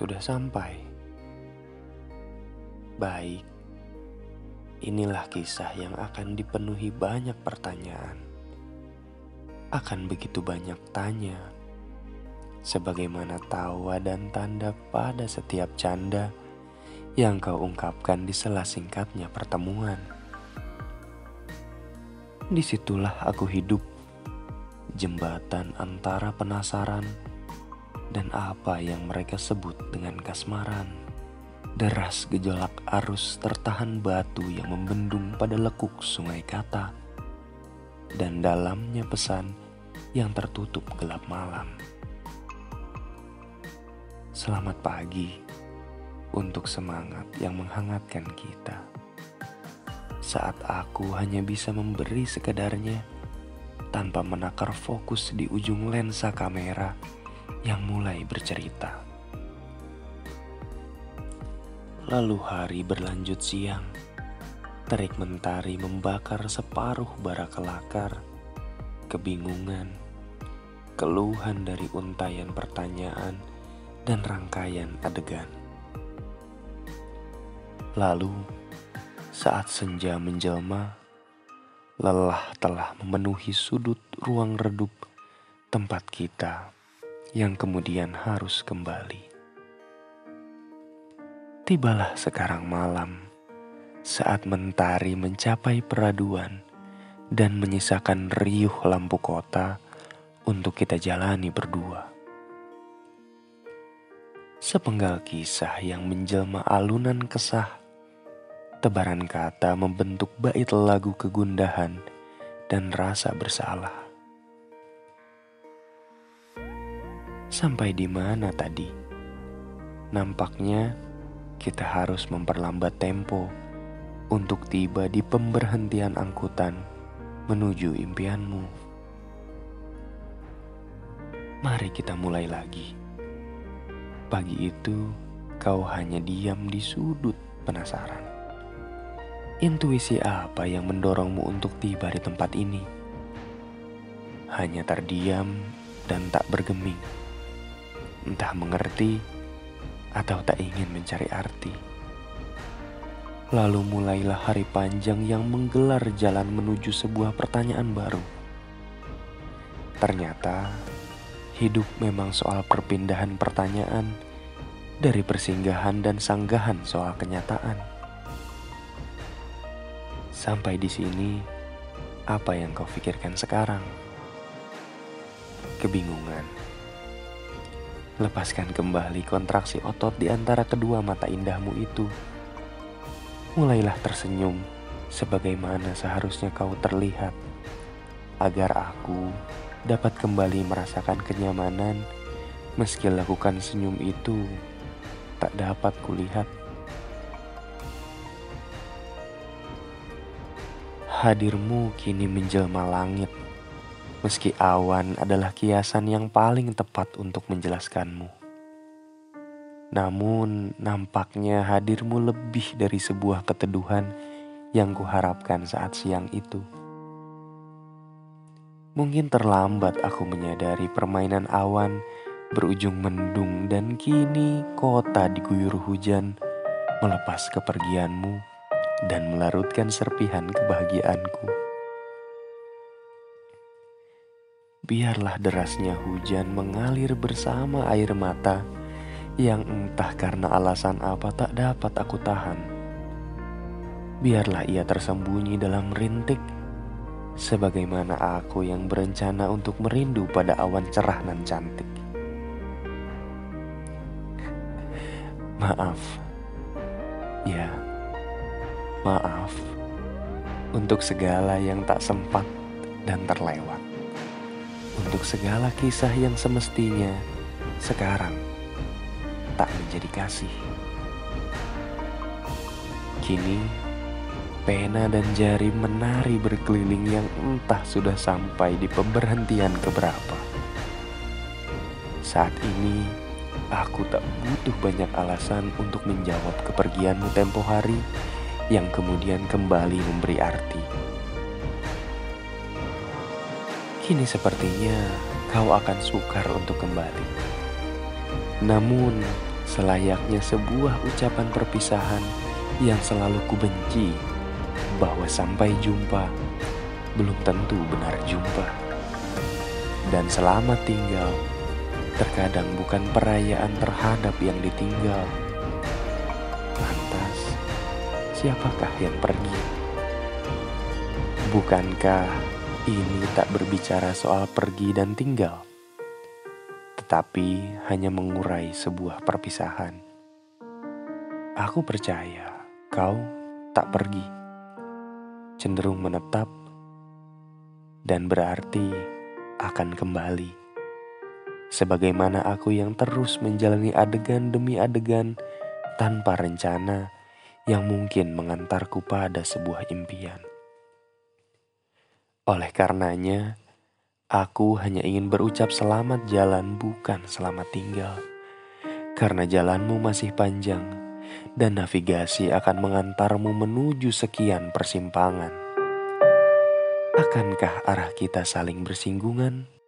sudah sampai. Baik, inilah kisah yang akan dipenuhi banyak pertanyaan. Akan begitu banyak tanya, sebagaimana tawa dan tanda pada setiap canda yang kau ungkapkan di sela singkatnya pertemuan. Di situlah aku hidup, jembatan antara penasaran dan apa yang mereka sebut dengan kasmaran. Deras gejolak arus tertahan batu yang membendung pada lekuk sungai kata. Dan dalamnya pesan yang tertutup gelap malam. Selamat pagi untuk semangat yang menghangatkan kita. Saat aku hanya bisa memberi sekedarnya tanpa menakar fokus di ujung lensa kamera yang mulai bercerita. Lalu hari berlanjut siang, terik mentari membakar separuh bara kelakar, kebingungan, keluhan dari untayan pertanyaan, dan rangkaian adegan. Lalu, saat senja menjelma, lelah telah memenuhi sudut ruang redup tempat kita yang kemudian harus kembali. Tibalah sekarang malam saat mentari mencapai peraduan dan menyisakan riuh lampu kota untuk kita jalani berdua. Sepenggal kisah yang menjelma alunan kesah, tebaran kata membentuk bait lagu kegundahan dan rasa bersalah. Sampai di mana tadi? Nampaknya kita harus memperlambat tempo untuk tiba di pemberhentian angkutan menuju impianmu. Mari kita mulai lagi. Pagi itu kau hanya diam di sudut penasaran. Intuisi apa yang mendorongmu untuk tiba di tempat ini? Hanya terdiam dan tak bergeming entah mengerti atau tak ingin mencari arti. Lalu mulailah hari panjang yang menggelar jalan menuju sebuah pertanyaan baru. Ternyata hidup memang soal perpindahan pertanyaan dari persinggahan dan sanggahan soal kenyataan. Sampai di sini, apa yang kau pikirkan sekarang? Kebingungan Lepaskan kembali kontraksi otot di antara kedua mata indahmu itu. Mulailah tersenyum sebagaimana seharusnya kau terlihat, agar aku dapat kembali merasakan kenyamanan meski lakukan senyum itu tak dapat kulihat. Hadirmu kini menjelma langit meski awan adalah kiasan yang paling tepat untuk menjelaskanmu. Namun, nampaknya hadirmu lebih dari sebuah keteduhan yang kuharapkan saat siang itu. Mungkin terlambat aku menyadari permainan awan berujung mendung dan kini kota diguyur hujan melepas kepergianmu dan melarutkan serpihan kebahagiaanku. Biarlah derasnya hujan mengalir bersama air mata yang entah karena alasan apa tak dapat aku tahan. Biarlah ia tersembunyi dalam rintik, sebagaimana aku yang berencana untuk merindu pada awan cerah nan cantik. Maaf, ya, maaf untuk segala yang tak sempat dan terlewat untuk segala kisah yang semestinya sekarang tak menjadi kasih. Kini, pena dan jari menari berkeliling yang entah sudah sampai di pemberhentian keberapa. Saat ini, aku tak butuh banyak alasan untuk menjawab kepergianmu tempo hari yang kemudian kembali memberi arti. Kini sepertinya kau akan sukar untuk kembali. Namun, selayaknya sebuah ucapan perpisahan yang selalu kubenci bahwa sampai jumpa belum tentu benar jumpa. Dan selamat tinggal terkadang bukan perayaan terhadap yang ditinggal. Lantas, siapakah yang pergi? Bukankah ini tak berbicara soal pergi dan tinggal? tetapi hanya mengurai sebuah perpisahan. Aku percaya kau tak pergi, cenderung menetap, dan berarti akan kembali. Sebagaimana aku yang terus menjalani adegan demi adegan tanpa rencana yang mungkin mengantarku pada sebuah impian. Oleh karenanya, Aku hanya ingin berucap selamat jalan, bukan selamat tinggal, karena jalanmu masih panjang dan navigasi akan mengantarmu menuju sekian persimpangan. Akankah arah kita saling bersinggungan?